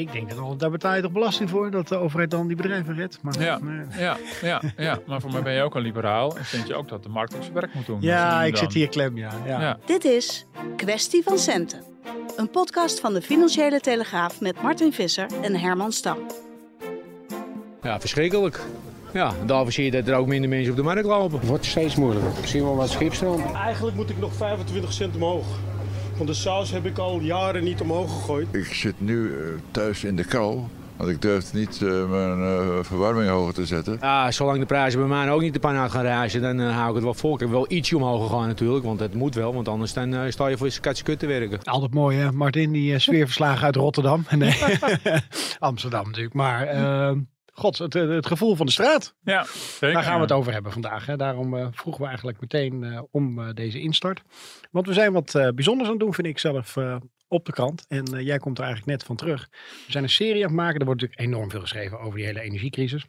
Ik denk dat daar betaal je toch belasting voor, dat de overheid dan die bedrijven redt. Maar, Ja. nee. Ja, ja, ja, maar voor mij ben je ook een liberaal. En vind je ook dat de markt ook zijn werk moet doen. ja Dus ik dan- zit hier klem, ja. ja. Ja. Dit is Kwestie van Centen. Een podcast van de Financiële Telegraaf met Martin Visser en Herman Stam. Ja, verschrikkelijk. Ja, daarvoor zie je dat er ook minder mensen op de markt lopen. wordt steeds moeilijker. Ik zie wel wat schipstroom. Eigenlijk moet ik nog 25 cent omhoog. Want de saus heb ik al jaren niet omhoog gegooid. Ik zit nu eh, thuis in de kou, want ik durf niet eh, mijn eh, verwarming hoger te zetten. Ja, zolang de prijzen bij mij ook niet de pan uit gaan reizen, dan hou ik het wel vol. Ik heb wel ietsje omhoog gegaan natuurlijk, want het moet wel. Want anders dan, sta je voor je katje kut te werken. Altijd mooi, hè? Martin, die sfeerverslagen uit Rotterdam. Nee, Amsterdam natuurlijk. Maar, eh, god, het, het gevoel van de straat. Ja, zeker. Daar gaan we het over hebben vandaag. Hè. Daarom eh, vroegen we eigenlijk meteen eh, om eh, deze instart. Want we zijn wat eh, bijzonders aan het doen, vind ik zelf, eh, op de krant. En eh, jij komt er eigenlijk net van terug. We zijn een serie aan het maken. Er wordt natuurlijk enorm veel geschreven over die hele energiecrisis.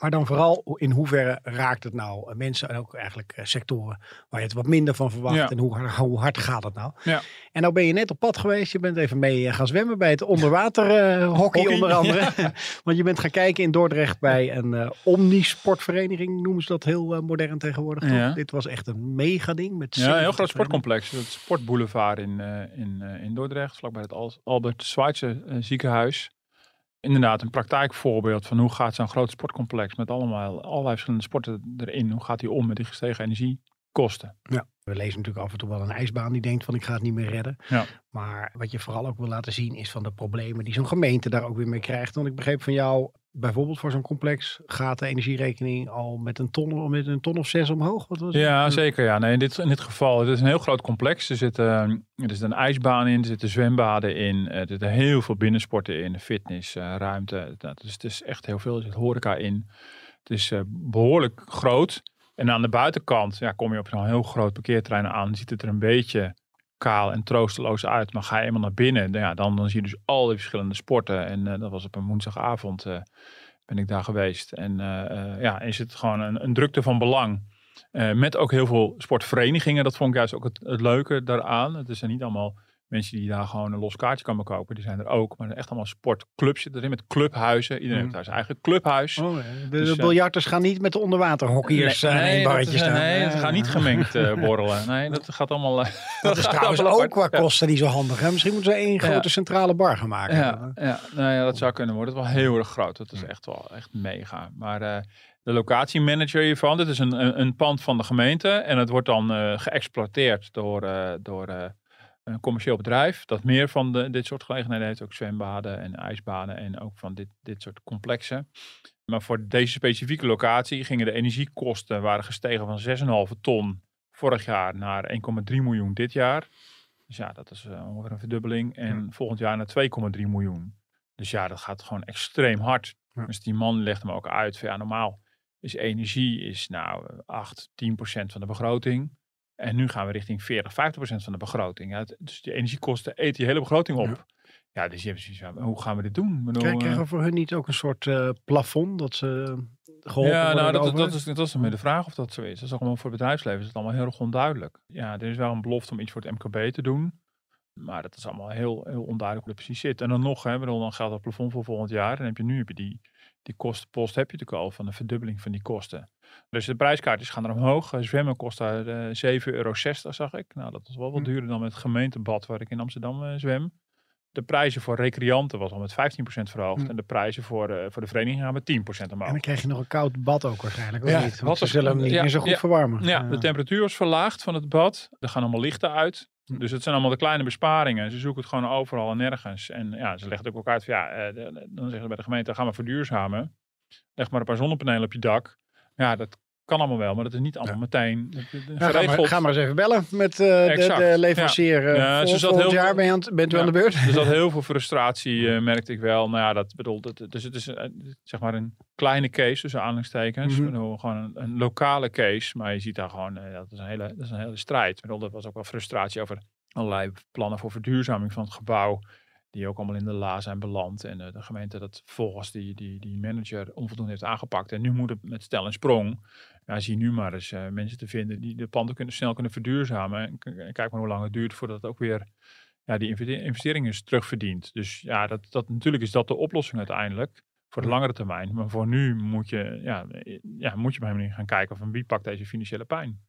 Maar dan vooral in hoeverre raakt het nou eh, mensen en ook eigenlijk eh, sectoren waar je het wat minder van verwacht. Ja. En hoe, hard- hoe hard gaat het nou? Ja. En nou ben je net op pad geweest. Je bent even mee eh, gaan zwemmen bij het onderwater eh, hockey Hockey. onder andere. Want je bent gaan kijken in Dordrecht bij een omnisportvereniging. Noemen ze dat heel modern tegenwoordig. toch? Dit was echt een mega ding. Met Ja, een heel 70 groot sportcomplex. Het Sportboulevard in, in, in Dordrecht, vlakbij het Al- Albert Schweitzer ziekenhuis. Inderdaad, een praktijkvoorbeeld van hoe gaat zo'n groot sportcomplex met allemaal allerlei verschillende sporten erin. Hoe gaat hij om met die gestegen energiekosten? We lezen natuurlijk af en toe wel een ijsbaan die denkt van ik ga het niet meer redden. Ja. Maar wat je vooral ook wil laten zien is van de problemen die zo'n gemeente daar ook weer mee krijgt. Want ik begreep van jou, bijvoorbeeld voor zo'n complex gaat de energierekening al met een ton, met een ton of zes omhoog. Wat was? Ja, zeker. Ja. Nee, in, dit, in dit geval, het is een heel groot complex. Er zit, eh, er zit een ijsbaan in, er zitten zwembaden in, er zitten heel veel binnensporten in, fitness, eh. Dat is, het is echt heel veel. Er zit horeca in. Het is eh, behoorlijk groot. En aan de buitenkant ja, kom je op zo'n heel groot parkeerterrein aan. Ziet het er een beetje kaal en troosteloos uit. Maar ga je eenmaal naar binnen, ja, dan, zie je dus al die verschillende sporten. En eh, dat was op een woensdagavond eh, ben ik daar geweest. En eh, ja, is het gewoon een, een drukte van belang. Met ook heel veel sportverenigingen. Dat vond ik juist ook het, het leuke daaraan. Het zijn niet allemaal mensen die daar gewoon een los kaartje kan kopen. Die zijn er ook. Maar echt allemaal sportclubs zitten erin met clubhuizen. Iedereen heeft daar zijn eigen clubhuis. Oh, eh, de, Dus, de eh, biljarters gaan niet met de onderwaterhockeyers nee, nee, in nee, een dat barretje is- staan. nee, het gaat niet gemengd eh, borrelen. Nee, dat gaat allemaal... eh, Dat is trouwens ook qua apart. Kosten niet zo handig. Hè? Misschien moeten ze één Ja. grote centrale bar gaan maken. Ja, ja, nou ja, dat zou kunnen worden. Het is wel heel erg groot. Dat is echt wel echt mega. Maar eh, de locatiemanager hiervan, dit is een, een, een pand van de gemeente. En het wordt dan eh, geëxploiteerd door, eh, door eh, een commercieel bedrijf. Dat meer van de, dit soort gelegenheden heeft. Ook zwembaden en ijsbanen en ook van dit, dit soort complexen. Maar voor deze specifieke locatie gingen de energiekosten waren gestegen van 6,5 ton vorig jaar naar 1,3 miljoen dit jaar. Dus ja, dat is eh, ongeveer een verdubbeling. En volgend jaar naar 2,3 miljoen. Dus ja, dat gaat gewoon extreem hard. Ja. Dus die man legt hem ook uit. Van, ja, normaal is energie is nou 8, 10 procent van de begroting. En nu gaan we richting 40, 50 procent van de begroting. Ja, dus die energiekosten eten die hele begroting op. Ja, dus je hebt zoiets van, hoe gaan we dit doen? Bedoel, Krijg- eh, Krijgen we voor hun niet ook een soort eh, plafond dat ze geholpen ja, nou, dat, dat, overheid? is, dat is meer de vraag of dat zo is. Dat is allemaal voor het bedrijfsleven is het allemaal heel erg onduidelijk. Ja, er is wel een belofte om iets voor het MKB te doen. Maar dat is allemaal heel, heel onduidelijk hoe dat precies zit. En dan nog, hè, bedoel, dan geldt dat plafond voor volgend jaar. En dan heb je nu heb je die, die kostenpost heb je natuurlijk al van de verdubbeling van die kosten. Dus de prijskaartjes gaan er omhoog. Zwemmen kost daar eh 7,60 euro, zag ik. Nou, dat is wel wat Hm. duurder dan het gemeentebad waar ik in Amsterdam eh, zwem. De prijzen voor recreanten was al met 15% verhoogd. Hm. En de prijzen voor, eh, voor de vereniging gaan met 10% omhoog. En dan krijg je nog een koud bad ook waarschijnlijk, of Ja, niet? Want ze is- zullen hem niet ja, meer zo goed ja. verwarmen. Ja, de temperatuur was verlaagd van het bad. Er gaan allemaal lichten uit. Hm. Dus het zijn allemaal de kleine besparingen. Ze zoeken het gewoon overal en nergens. En ja, ze leggen ook uit van ja, eh, dan zeggen ze bij de gemeente, gaan we verduurzamen. Leg maar een paar zonnepanelen op je dak. Ja, dat kan allemaal wel, maar dat is niet allemaal Ja. meteen eh, Nou, ga, maar, ga maar eens even bellen met eh, de, de leverancier. Eh, Ja, vol- zat volgend heel- jaar ben je aan bent u Ja. aan de beurt. Er zat heel veel frustratie, eh, merkte ik wel. Nou ja, dat bedoelt, het, dus het is eh, zeg maar een kleine case tussen aanhalingstekens. Ik bedoel, gewoon een, een lokale case, maar je ziet daar gewoon, eh, dat, is een hele, dat is een hele strijd. Bedoel, er was ook wel frustratie over allerlei plannen voor verduurzaming van het gebouw. Die ook allemaal in de la zijn beland. En eh, de gemeente dat volgens die, die, die manager onvoldoende heeft aangepakt. En nu moet het met stel en sprong. Ja, zie nu maar eens eh, mensen te vinden die de panden kunnen, snel kunnen verduurzamen. En, kijk maar hoe lang het duurt voordat het ook weer ja, die investe- investering is terugverdiend. Dus ja, dat, dat, natuurlijk is dat de oplossing uiteindelijk voor de langere termijn. Maar voor nu moet je, ja, eh, ja, moet je op een manier gaan kijken van wie pakt deze financiële pijn.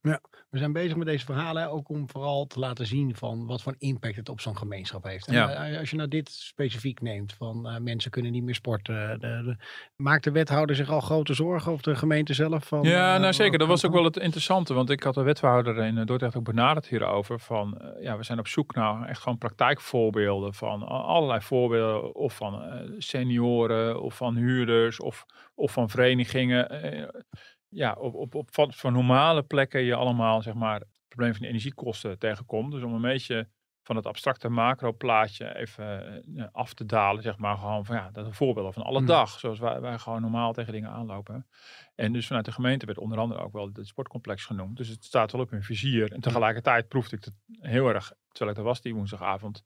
We zijn bezig met deze verhalen ook om vooral te laten zien van wat voor impact het op zo'n gemeenschap heeft. En, Ja. eh, als je nou dit specifiek neemt, van eh, mensen kunnen niet meer sporten. De, de- maakt de wethouder zich al grote zorgen of de gemeente zelf? Van, Ja, eh, nou zeker. Dat was ook wel het interessante. Want ik had de wethouder in eh, Dordrecht ook benaderd hierover. Van, eh, ja, we zijn op zoek naar echt gewoon praktijkvoorbeelden van allerlei voorbeelden. Of van eh, senioren, of van huurders, of, of van verenigingen. eh, ja, op, op, op van, van normale plekken je allemaal, zeg maar, het probleem van de energiekosten tegenkomt. Dus om een beetje van het abstracte macro-plaatje even eh, ja, af te dalen, zeg maar. Gewoon van, ja, dat zijn voorbeelden van alle Mm. dag. Zoals wij, wij gewoon normaal tegen dingen aanlopen. En dus vanuit de gemeente werd onder andere ook wel het sportcomplex genoemd. Dus het staat wel op hun vizier. En tegelijkertijd proefde ik het heel erg, terwijl ik er was die woensdagavond,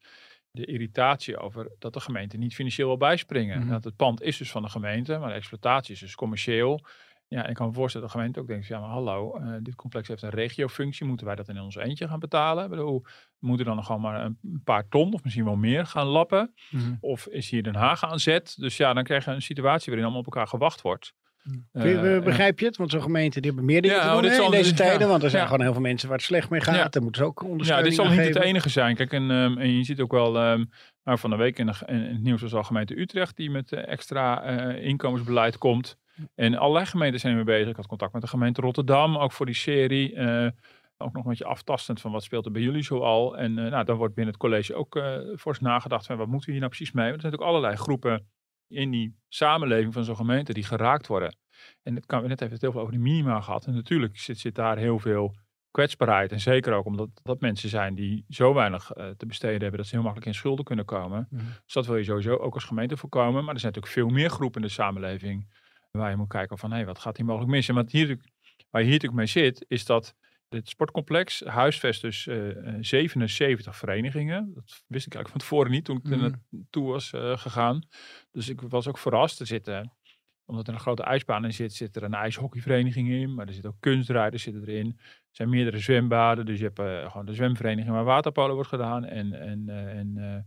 de irritatie over dat de gemeente niet financieel wil bijspringen. Mhm. Dat het pand is dus van de gemeente, maar de exploitatie is dus commercieel. Ja, ik kan me voorstellen dat de gemeente ook denkt, ja maar hallo, eh, dit complex heeft een regiofunctie, moeten wij dat in ons eentje gaan betalen? Ik bedoel, we moeten dan nog gewoon maar een paar ton of misschien wel meer gaan lappen? Mhm. Of is hier Den Haag aan zet? Dus ja, dan krijg je een situatie waarin allemaal op elkaar gewacht wordt. Eh, begrijp je het? Want zo'n gemeente die hebben meer dingen Ja, te oh, doen dit hè, in zal- deze ja, tijden. Want er zijn ja. gewoon heel veel mensen waar het slecht mee gaat. Ja. Daar moeten ze ook Ja, ondersteuning dit zal niet het enige zijn. Kijk, en, ehm, en je ziet ook wel, nou, van de week in, de, in het nieuws was al gemeente Utrecht die met eh, extra eh, inkomensbeleid komt. En allerlei gemeenten zijn ermee bezig. Ik had contact met de gemeente Rotterdam, ook voor die serie. ook nog een beetje aftastend van wat speelt er bij jullie zoal. En nou, dan wordt binnen het college ook eh fors nagedacht van wat moeten we hier nou precies mee. Want er zijn natuurlijk allerlei groepen in die samenleving van zo'n gemeente die geraakt worden. En het kan, we net even het heel veel over de minima gehad. En natuurlijk zit, zit daar heel veel kwetsbaarheid. En zeker ook omdat dat mensen zijn die zo weinig eh, te besteden hebben dat ze heel makkelijk in schulden kunnen komen. Mhm. Dus dat wil je sowieso ook als gemeente voorkomen. Maar er zijn natuurlijk veel meer groepen in de samenleving waar je moet kijken van hé, wat gaat hier mogelijk mis? En wat hier, waar je hier natuurlijk mee zit, is dat dit sportcomplex huisvest dus eh, eh, 77 verenigingen. Dat wist ik eigenlijk van tevoren niet toen ik er Mhm. naartoe was eh, gegaan. Dus ik was ook verrast. Er zitten omdat er een grote ijsbaan in zit, zit er een ijshockeyvereniging in. Maar er zitten ook kunstrijders zitten erin. Er zijn meerdere zwembaden. Dus je hebt eh, gewoon de zwemvereniging waar waterpolo wordt gedaan. En, en, eh, en eh,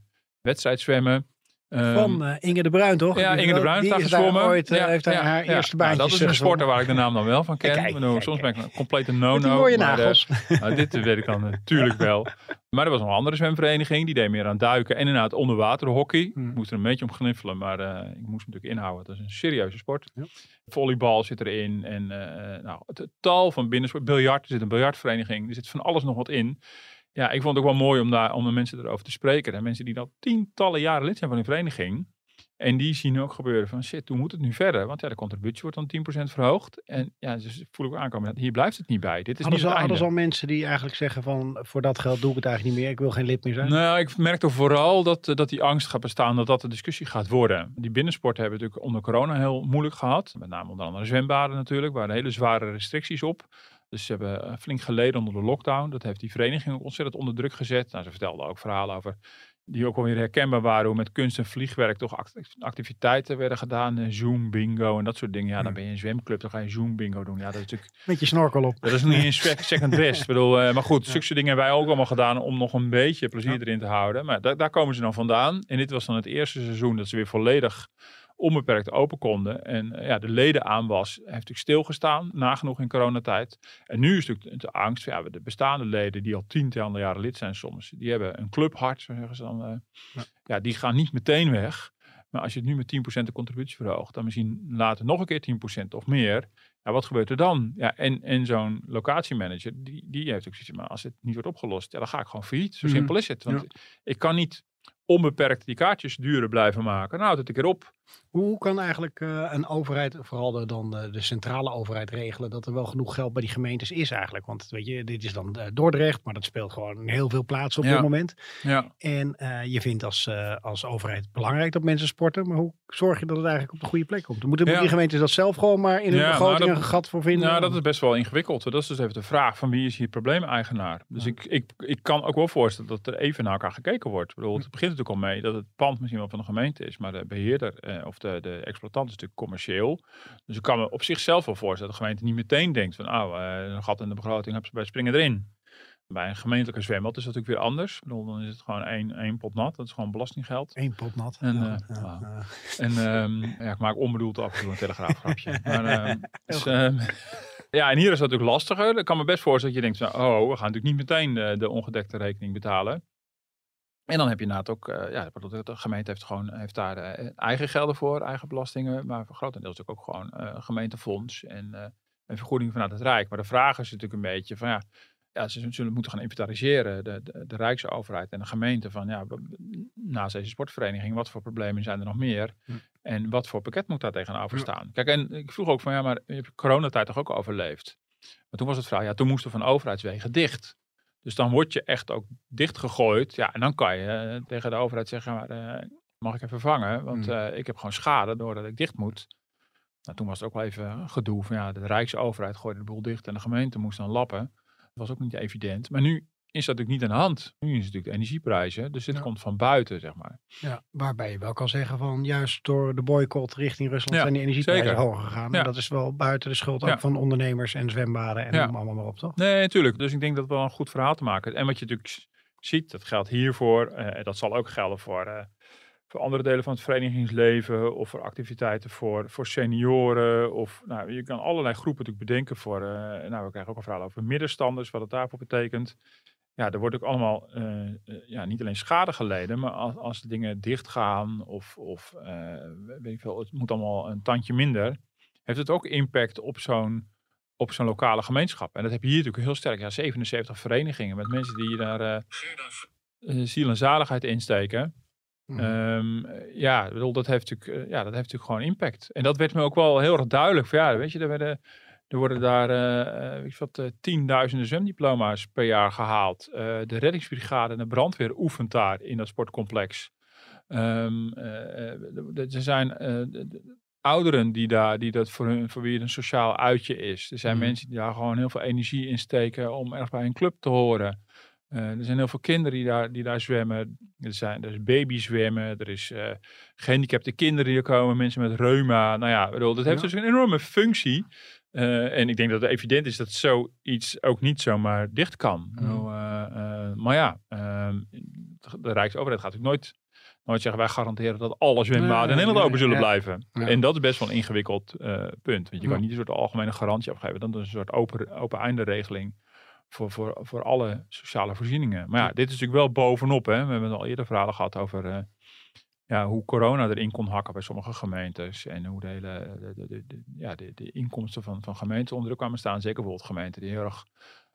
wedstrijdzwemmen. Ehm, Van eh, Inge de Bruin, toch? ja, Inge de Bruin die heeft daar is daar ooit, eh, Ja, heeft daar ja, haar ja. eerste Nou, baantjes dat is een gezwommen. sporter waar ik de naam dan wel van ken. Kijk, bedoel, kijk, soms kijk. ben ik een complete no-no. mooie maar, eh, nagels. nou, dit weet ik dan natuurlijk wel. Maar er was nog een andere zwemvereniging. Die deed meer aan duiken en inderdaad onderwaterhockey. Hmm. Ik moest er een beetje om gniffelen, maar eh, ik moest hem natuurlijk inhouden. Dat is een serieuze sport. Ja. Volleybal zit erin. En eh, nou, het, het tal van binnensport. Biljart, er zit een biljartvereniging. Er zit van alles nog wat in. Ja, ik vond het ook wel mooi om, daar, om de mensen erover te spreken. En mensen die al tientallen jaren lid zijn van een vereniging. En die zien ook gebeuren van shit, hoe moet het nu verder? Want ja, de contributie wordt dan 10% verhoogd. En ja, dus voel ik ook aankomen, hier blijft het niet bij. Dit is Hadden niet al, hadden al mensen die eigenlijk zeggen van voor dat geld doe ik het eigenlijk niet meer. Ik wil geen lid meer zijn. Nou, ik merkte vooral dat, dat die angst gaat bestaan dat dat de discussie gaat worden. Die binnensporten hebben natuurlijk onder corona heel moeilijk gehad. Met name onder andere zwembaden natuurlijk, waar hele zware restricties op. Dus ze hebben eh, flink geleden onder de lockdown. Dat heeft die vereniging ook ontzettend onder druk gezet. Nou, ze vertelden ook verhalen over die ook wel weer herkenbaar waren. Hoe met kunst en vliegwerk toch act- activiteiten werden gedaan. eh, Zoom bingo en dat soort dingen. Ja, dan ben je een zwemclub, dan ga je Zoom bingo doen. Ja, dat is natuurlijk Met je snorkel op. dat is niet sec- second best. Ik bedoel, eh, maar goed, zulke dingen hebben wij ook allemaal gedaan om nog een beetje plezier erin te houden. Maar da- daar komen ze dan vandaan. En dit was dan het eerste seizoen dat ze weer volledig onbeperkt open konden. En eh, ja, de ledenaanwas heeft natuurlijk stilgestaan, nagenoeg in coronatijd. En nu is natuurlijk de angst, ja, de bestaande leden die al tientallen jaren lid zijn soms, die hebben een clubhart, zo zeggen ze dan. eh, Ja. ja, die gaan niet meteen weg. Maar als je het nu met 10% de contributie verhoogt, dan misschien later nog een keer 10% of meer. Ja, wat gebeurt er dan? Ja, en en zo'n locatiemanager, die, die heeft ook zoiets maar als het niet wordt opgelost, ja, dan ga ik gewoon failliet. Zo Mhm. simpel is het. Want ik kan niet onbeperkt die kaartjes duurder blijven maken. Nou, houdt het een keer op. Hoe, kan eigenlijk eh, een overheid, vooral dan de, centrale overheid, regelen dat er wel genoeg geld bij die gemeentes is eigenlijk? Want weet je, dit is dan eh, Dordrecht, maar dat speelt gewoon in heel veel plaatsen op Ja. dit moment. Ja. En eh, je vindt als, als overheid belangrijk dat mensen sporten, maar hoe zorg je dat het eigenlijk op de goede plek komt? Dan moeten Ja. die gemeentes dat zelf gewoon maar in hun begroting nou, dat- een gat voor vinden? Nou, dat is best wel ingewikkeld. Dat is dus even de vraag van wie is hier probleemeigenaar. Dus ik, ik, ik kan ook wel voorstellen dat er even naar elkaar gekeken wordt. Ik bedoel, het begint natuurlijk al mee dat het pand misschien wel van de gemeente is, maar de beheerder eh, of de, de exploitant is natuurlijk commercieel. Dus ik kan me op zichzelf wel voorstellen dat de gemeente niet meteen denkt van, oh, eh, een gat in de begroting, hebben ze bij springen erin. Bij een gemeentelijke zwembad is dat natuurlijk weer anders. Bedoel, dan is het gewoon één, één pot nat. Dat is gewoon belastinggeld. Eén pot nat. En, Ja, eh, ja, wauw. ja. En ehm, ja, ik maak onbedoeld af en toe een telegraafgrapje. Maar, ehm, dus, ehm, ja, en hier is dat natuurlijk lastiger. Ik kan me best voorstellen dat je denkt, oh, we gaan natuurlijk niet meteen de, de ongedekte rekening betalen. En dan heb je inderdaad ook, eh, ja, de gemeente heeft gewoon heeft daar eh, eigen gelden voor, eigen belastingen, maar voor grotendeels natuurlijk ook gewoon eh, gemeentefonds en, eh en vergoedingen vanuit het Rijk. Maar de vraag is natuurlijk een beetje van ja, ja ze zullen moeten gaan inventariseren, de, de, de Rijksoverheid en de gemeente, van ja, naast deze sportvereniging, wat voor problemen zijn er nog meer? Hm. En wat voor pakket moet daar tegenover Ja. staan? Kijk, en ik vroeg ook van ja, maar je hebt coronatijd toch ook overleefd? Maar toen was het verhaal, ja, toen moesten van overheidswegen dicht. Dus dan word je echt ook dichtgegooid. Ja, en dan kan je eh, tegen de overheid zeggen, maar, eh, mag ik even vervangen? Want Hmm. eh, ik heb gewoon schade doordat ik dicht moet. Nou, toen was het ook wel even gedoe van ja, de Rijksoverheid gooide de boel dicht en de gemeente moest dan lappen. Dat was ook niet evident. Maar nu is dat natuurlijk niet aan de hand. Nu is het natuurlijk de energieprijzen. Dus dit Ja. komt van buiten, zeg maar. Ja, waarbij je wel kan zeggen van juist door de boycott richting Rusland Ja, zijn die energieprijzen zeker. hoger gegaan. En dat is wel buiten de schuld ook van ondernemers en zwembaden en allemaal maar op, toch? Nee, natuurlijk. Dus ik denk dat het wel een goed verhaal te maken. En wat je natuurlijk ziet, dat geldt hiervoor. eh dat zal ook gelden voor, eh, voor andere delen van het verenigingsleven. Of voor activiteiten voor, voor senioren. Of nou, je kan allerlei groepen natuurlijk bedenken voor. eh, nou, we krijgen ook een verhaal over middenstanders, wat het daarvoor betekent. Ja, er wordt ook allemaal eh, eh, ja, niet alleen schade geleden, maar als, als de dingen dichtgaan of, of eh, weet ik veel, het moet allemaal een tandje minder, heeft het ook impact op zo'n op zo'n lokale gemeenschap. En dat heb je hier natuurlijk heel sterk. Ja, 77 verenigingen met mensen die daar eh, ziel en zaligheid insteken. Mhm. Ehm, eh, ja, bedoel, dat heeft natuurlijk, ja, dat heeft natuurlijk gewoon impact. En dat werd me ook wel heel erg duidelijk. Van, ja, weet je, er, werden, er worden daar weet je wat, eh, tienduizenden zwemdiploma's per jaar gehaald. Eh, de reddingsbrigade en de brandweer oefent daar in dat sportcomplex. Ehm, eh, eh, er zijn ouderen die, daar, die dat voor, hun, voor wie het een sociaal uitje is. Er zijn Mhm. mensen die daar gewoon heel veel energie in steken om erg bij een club te horen. Er zijn heel veel kinderen die daar, die daar zwemmen. Er, zijn, er is babyzwemmen. Er is eh, gehandicapte kinderen die er komen. Mensen met reuma. Nou ja, ik bedoel, dat heeft Ja. dus een enorme functie. Eh, en ik denk dat het evident is dat zoiets ook niet zomaar dicht kan. Bedoel, eh, eh, maar ja, ehm, de Rijksoverheid gaat natuurlijk nooit, nooit zeggen... wij garanderen dat alle zwembaden in Nederland open zullen ja. blijven. Ja. En dat is best wel een ingewikkeld punt. Want je kan niet een soort algemene garantie afgeven. Dan is een soort open, open einde regeling voor, voor, voor alle sociale voorzieningen. Maar ja, dit is natuurlijk wel bovenop. Hè. We hebben al eerder verhalen gehad over ja, hoe corona erin kon hakken bij sommige gemeentes. En hoe de hele de, de, de, de- ja, de, de inkomsten van, van gemeenten onder druk kwamen staan. Zeker bijvoorbeeld gemeenten die heel erg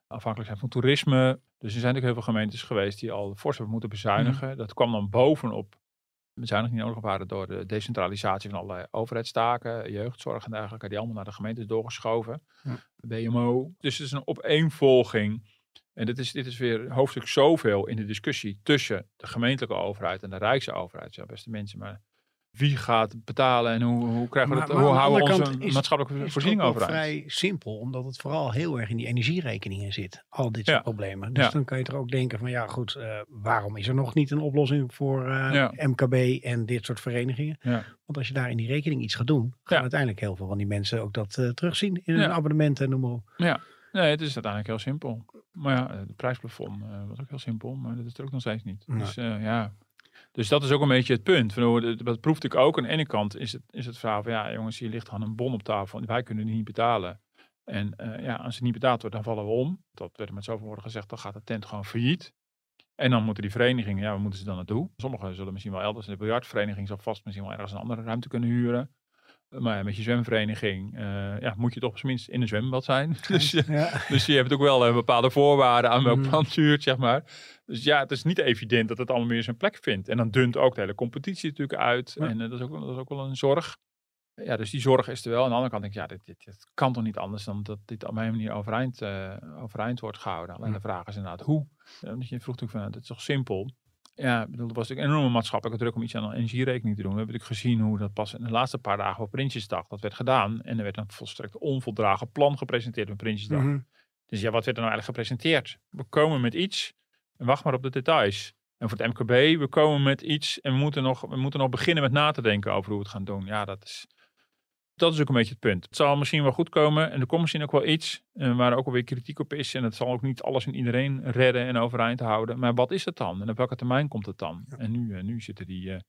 afhankelijk zijn van toerisme. Dus er zijn natuurlijk heel veel gemeentes geweest die al fors hebben moeten bezuinigen. Dat kwam dan bovenop bezuinigingen die nodig waren door de decentralisatie van allerlei overheidstaken, jeugdzorg en dergelijke, die allemaal naar de gemeentes doorgeschoven. Ja. BMO. Dus het is een opeenvolging. En dit is, dit is weer hoofdstuk zoveel in de discussie tussen de gemeentelijke overheid en de rijkse overheid. Ja, beste mensen, maar wie gaat betalen en hoe, hoe krijgen we Maar- dat, maar hoe houden we onze is- maatschappelijke Is het voorzieningen ook wel overeind? vrij simpel, omdat het vooral heel erg in die energierekeningen zit. Al dit soort Ja. problemen. Dus Ja. dan kan je er ook denken van ja goed, eh, waarom is er nog niet een oplossing voor eh, Ja. MKB en dit soort verenigingen? Ja. Want als je daar in die rekening iets gaat doen, gaan Ja. uiteindelijk heel veel van die mensen ook dat eh, terugzien in hun Ja. abonnementen en noem maar op. Nee, het is uiteindelijk heel simpel. Maar ja, eh, de prijsplafond eh, was ook heel simpel, maar dat is er ook nog steeds niet. Nee. Dus eh, ja, dus dat is ook een beetje het punt. Hoe- dat- proefde ik ook. Aan de ene kant is het, is het verhaal van, ja jongens, hier ligt gewoon een bon op tafel. en Wij kunnen die niet betalen. En eh, ja, als het niet betaald wordt, dan vallen we om. Dat werd met zoveel woorden gezegd, dan gaat de tent gewoon failliet. En dan moeten die verenigingen, ja, waar moeten ze dan naartoe? Sommigen zullen misschien wel elders in de biljartvereniging zal vast misschien wel ergens een andere ruimte kunnen huren. Maar ja, met je zwemvereniging eh, ja, moet je toch op zijn minst in een zwembad zijn. dus, je, Ja. dus je hebt ook wel eh, bepaalde voorwaarden aan welk duurt, zeg maar. Dus ja, het is niet evident dat het allemaal meer zijn plek vindt. En dan dunt ook de hele competitie natuurlijk uit. Ja. En eh, dat, is ook, dat is ook wel een zorg. Ja, dus die zorg is er wel. Aan de andere kant denk ik, ja, dit, dit, dit kan toch niet anders dan dat dit op mijn manier overeind, overeind wordt gehouden. Alleen de vraag is inderdaad hoe. Want je vroeg natuurlijk van, het is toch simpel. Ja, ik bedoel, er was natuurlijk een enorme maatschappelijke druk om iets aan de energierekening te doen. We hebben natuurlijk gezien hoe dat pas in de laatste paar dagen op Prinsjesdag, dat werd gedaan. En er werd een volstrekt onvoldragen plan gepresenteerd op Prinsjesdag. Mhm. Dus ja, wat werd er nou eigenlijk gepresenteerd? We komen met iets en wacht maar op de details. En voor het MKB, we komen met iets en we moeten nog, we moeten nog beginnen met na te denken over hoe we het gaan doen. Ja, dat is, dat is ook een beetje het punt. Het zal misschien wel goed komen en er komt misschien ook wel iets eh, waar ook alweer kritiek op is. En het zal ook niet alles en iedereen redden en overeind houden. Maar wat is het dan? En op welke termijn komt het dan? En nu, eh, nu zitten die, eh,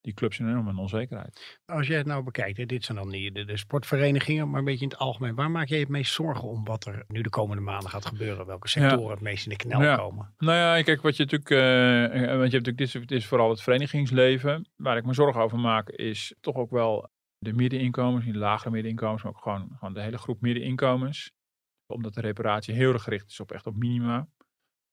die clubs in enorme onzekerheid. Als jij het nou bekijkt, hè, dit zijn dan die, de, de sportverenigingen, maar een beetje in het algemeen. Waar maak jij het meest zorgen om wat er nu de komende maanden gaat gebeuren? Welke sectoren het meest in de knel Ja. komen? Nou ja, kijk, wat je natuurlijk, eh, want je hebt natuurlijk, dit is, dit is vooral het verenigingsleven. Waar ik me zorgen over maak, is toch ook wel de middeninkomens, de lagere middeninkomens, maar ook gewoon, gewoon de hele groep middeninkomens. Omdat de reparatie heel erg gericht is op echt op minima.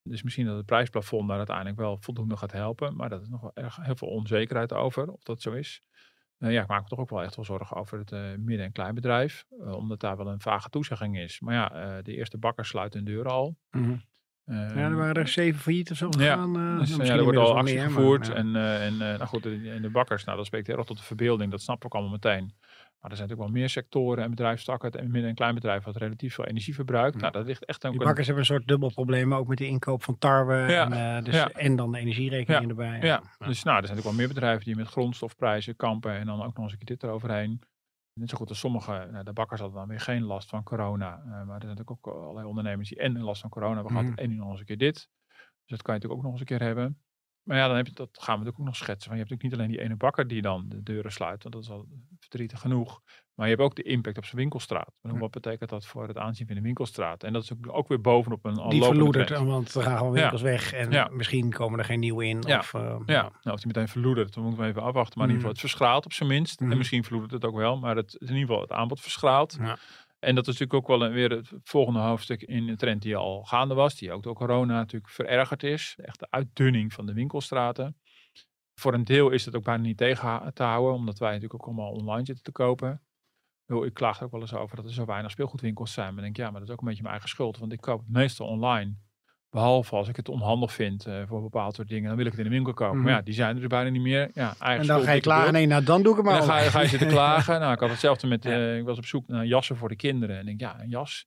Dus misschien dat het prijsplafond daar uiteindelijk wel voldoende gaat helpen. Maar dat is nog wel erg heel veel onzekerheid over, of dat zo is. Nou ja, ik maak me toch ook wel echt wel zorgen over het eh, midden- en kleinbedrijf. eh, omdat daar wel een vage toezegging is. Maar ja, eh, de eerste bakkers sluiten hun deuren al. Ehm, Ja, er waren er zeven failliet of zo Ja, gegaan. eh, dus, ja, er wordt al actie meer, gevoerd. ja. En, eh, en eh, nou goed, de, en de bakkers, nou, dat spreekt heel erg tot de verbeelding. Dat we ook allemaal meteen. Maar er zijn natuurlijk wel meer sectoren en bedrijfstakken, het midden- en kleinbedrijf, wat relatief veel energie verbruikt. Nou, dat ligt echt ook Die bakkers hebben een soort dubbel probleem, ook met de inkoop van tarwe Ja, en, dus, ja. en dan de energierekening Ja, erbij. Ja, dus nou, er zijn natuurlijk wel meer bedrijven die met grondstofprijzen kampen en dan ook nog eens een keer dit eroverheen. Net zo goed als sommige, nou, de bakkers hadden dan weer geen last van corona. eh, maar er zijn natuurlijk ook allerlei ondernemers die en last van corona hebben gehad Mhm. en nu nog eens een keer dit. Dus dat kan je natuurlijk ook nog eens een keer hebben. Maar ja, dan heb je, dat gaan we natuurlijk ook nog schetsen. Van, je hebt natuurlijk niet alleen die ene bakker die dan de deuren sluit, want dat is al verdrietig genoeg. Maar je hebt ook de impact op zijn winkelstraat. Maar Wat betekent dat voor het aanzien van de winkelstraat? En dat is ook, ook weer bovenop een al Die verloedert, trend. want er gaan gewoon Ja. winkels weg en Ja. misschien komen er geen nieuwe in. Ja. Of, eh, Ja, nou, of die meteen verloedert, dan moeten we even afwachten. Maar in ieder geval, het verschraalt op zijn minst. En misschien verloedert het ook wel, maar het in ieder geval het aanbod verschraalt. En dat is natuurlijk ook wel een- weer het volgende hoofdstuk in de trend die al gaande was. Die ook door corona natuurlijk verergerd is. Echt de uitdunning van de winkelstraten. Voor een deel is het ook bijna niet tegen te houden, omdat wij natuurlijk ook allemaal online zitten te kopen. Ik Ik klaag er ook wel eens over dat er zo weinig speelgoedwinkels zijn. Maar ik denk, ja, maar dat is ook een beetje mijn eigen schuld. Want ik koop het meestal online. Behalve als ik het onhandig vind eh, voor een bepaald soort dingen. Dan wil ik het in de winkel kopen. Mhm. Maar ja, die zijn er dus bijna niet meer. Ja, eigen En dan ga je klagen, nee, nou dan doe ik En maar. dan ga, je- ga je zitten klagen. Nou, ik had hetzelfde met, Ja. eh, ik was op zoek naar jassen voor de kinderen. En ik denk, ja, een jas.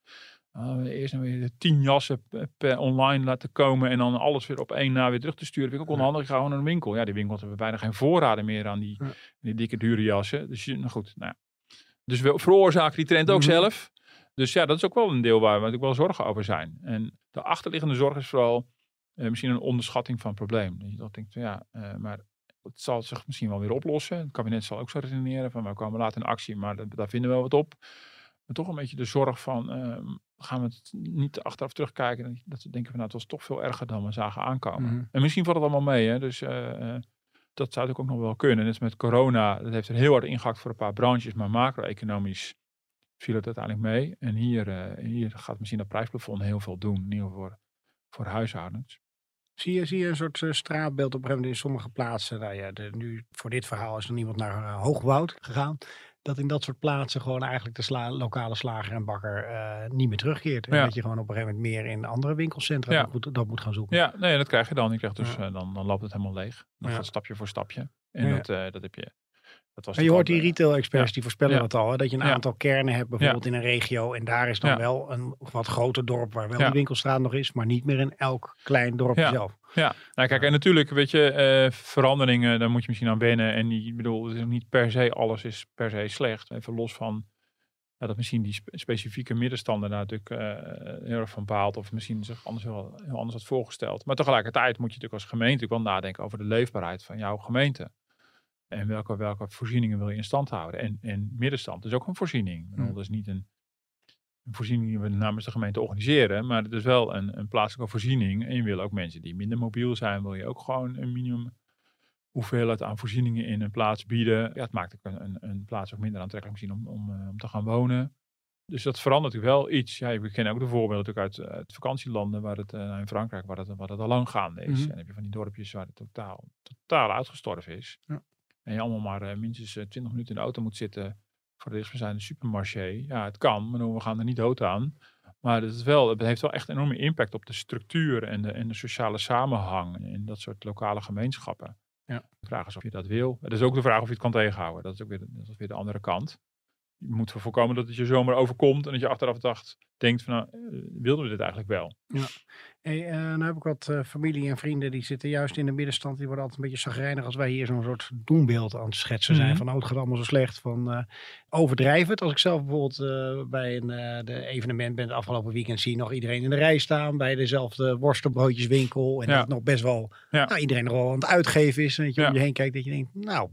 Uh, eerst dan weer tien jassen per- online laten komen. En dan alles weer op één na weer terug te sturen. Vind ik ook onhandig. Ik ga gewoon naar een winkel. Ja, die winkels hebben bijna geen voorraden meer aan die, Ja. die dikke dure jassen. Dus nou goed, nou. Dus we veroorzaken die trend ook Mhm. zelf. Dus ja, dat is ook wel een deel waar we natuurlijk wel zorgen over zijn. En de achterliggende zorg is vooral eh, misschien een onderschatting van het probleem. Dat je toch denkt, ja, eh, maar het zal zich misschien wel weer oplossen. Het kabinet zal ook zo redeneren van, we komen later in actie, maar da- daar vinden we wel wat op. Maar toch een beetje de zorg van, ehm, gaan we het niet achteraf terugkijken. Dat we denken van, nou, het was toch veel erger dan we zagen aankomen. Mhm. En misschien valt het allemaal mee, hè. Dus eh, dat zou natuurlijk ook nog wel kunnen. Net met corona, dat heeft er heel hard ingehakt voor een paar branches, maar macro-economisch viel het uiteindelijk mee. En hier, eh, hier gaat misschien dat prijsplafond heel veel doen, in ieder geval voor, voor huishoudens. Zie je, zie je een soort eh, straatbeeld op een in sommige plaatsen. Nou ja, nu voor dit verhaal is er iemand naar eh, Hoogwoud gegaan. Dat in dat soort plaatsen gewoon eigenlijk de sla- lokale slager en bakker eh, niet meer terugkeert. En Ja. dat je gewoon op een gegeven moment meer in andere winkelcentra Ja. dat, moet, dat moet gaan zoeken. Ja, nee, dat krijg je dan. Je krijgt dus, Ja. eh, dan, dan loopt het helemaal leeg. Dan gaat stapje voor stapje. En dat, eh, dat heb je. Dat was En je hoort die retail-experts die voorspellen dat al. Hè? Dat je een aantal kernen hebt bijvoorbeeld in een regio. En daar is dan wel een wat groter dorp waar wel die winkelstraat nog is. Maar niet meer in elk klein dorpje Ja. zelf. Ja, nou kijk, en natuurlijk, weet je, eh, veranderingen, daar moet je misschien aan wennen. En die, ik bedoel, het is niet per se, alles is per se slecht. Even los van ja, dat misschien die spe- specifieke middenstander daar natuurlijk eh, heel erg van baalt. Of misschien zich anders wel heel anders had voorgesteld. Maar tegelijkertijd moet je natuurlijk als gemeente ook wel nadenken over de leefbaarheid van jouw gemeente. En welke, welke voorzieningen wil je in stand houden. En, en middenstand is ook een voorziening. Hmm. Dat is niet een, een voorziening die we namens de gemeente organiseren. Maar het is wel een, een plaatselijke voorziening. En je wil ook mensen die minder mobiel zijn, wil je ook gewoon een minimum hoeveelheid aan voorzieningen in een plaats bieden. Ja, het maakt ook een, een, plaats ook minder aantrekkelijk misschien om, om, eh, om te gaan wonen. Dus dat verandert natuurlijk wel iets. Ja, we kennen ook de voorbeelden natuurlijk uit, uit vakantielanden, waar het, uh, in Frankrijk, waar het, waar het al lang gaande is. Mhm. En heb je van die dorpjes waar het totaal, totaal uitgestorven is. Ja. En je allemaal maar eh, minstens eh, 20 minuten in de auto moet zitten voor de dichtstbijzijnde supermarché. Ja, het kan, maar we gaan er niet dood aan. Maar het, is wel, het heeft wel echt een enorme impact op de structuur en de, en de sociale samenhang in dat soort lokale gemeenschappen. Ja. De vraag is of je dat wil. Het is ook de vraag of je het kan tegenhouden. Dat is ook weer, dat is weer de andere kant. Je moet voorkomen dat het je zomaar overkomt en dat je achteraf dacht, denkt van nou, eh, wilden we dit eigenlijk wel? Hey, eh, nou heb ik wat eh, familie en vrienden die zitten juist in de middenstand. Die worden altijd een beetje zagrijnig als wij hier zo'n soort doenbeeld aan het schetsen zijn. Mhm. Van oh, het gaat allemaal zo slecht. Van eh overdrijven het. Als ik zelf bijvoorbeeld bij een de evenement ben het afgelopen weekend zie je nog iedereen in de rij staan. Bij dezelfde worstenbroodjeswinkel. En Ja. dat nog best wel Ja. nou, iedereen nog wel aan het uitgeven is. En dat je Ja. om je heen kijkt dat je denkt nou...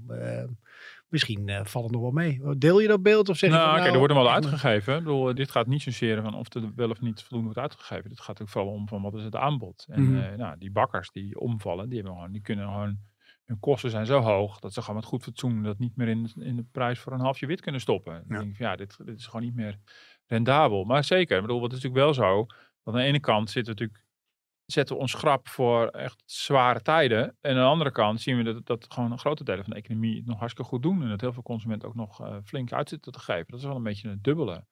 Misschien eh, valt het nog wel mee. Deel je dat beeld of zeg je Nou, van, kijk, nou, er wordt hem wel uitgegeven. Ik bedoel, dit gaat niet zozeer van of er wel of niet voldoende wordt uitgegeven. Dit gaat ook vooral om van wat is het aanbod. En eh, nou, die bakkers die omvallen, die, hebben gewoon, die kunnen gewoon... Hun kosten zijn zo hoog dat ze gewoon met goed fatsoen dat niet meer in, in de prijs voor een halfje wit kunnen stoppen. Dan Ja. denk ik van, ja, dit, dit is gewoon niet meer rendabel. Maar zeker, ik bedoel, het is natuurlijk wel zo. Dat aan de ene kant zitten we natuurlijk, zetten ons schrap voor echt zware tijden. En aan de andere kant zien we dat, dat gewoon een grote delen van de economie het nog hartstikke goed doen. En dat heel veel consumenten ook nog eh, flink uit zitten te geven. Dat is wel een beetje een dubbele.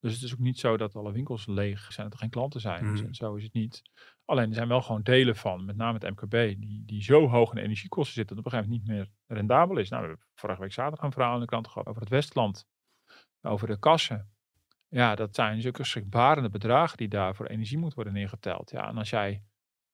Dus het is ook niet zo dat alle winkels leeg zijn, dat er geen klanten zijn. Dus zo is het niet. Alleen er zijn wel gewoon delen van, met name het MKB, die, die zo hoog in energiekosten zitten dat het op een gegeven moment niet meer rendabel is. Nou, we hebben vorige week zaterdag een verhaal in de krant gehad over het Westland. Over de kassen. Ja, dat zijn zulke schrikbarende bedragen die daar voor energie moeten worden neergeteld. Ja, en als jij,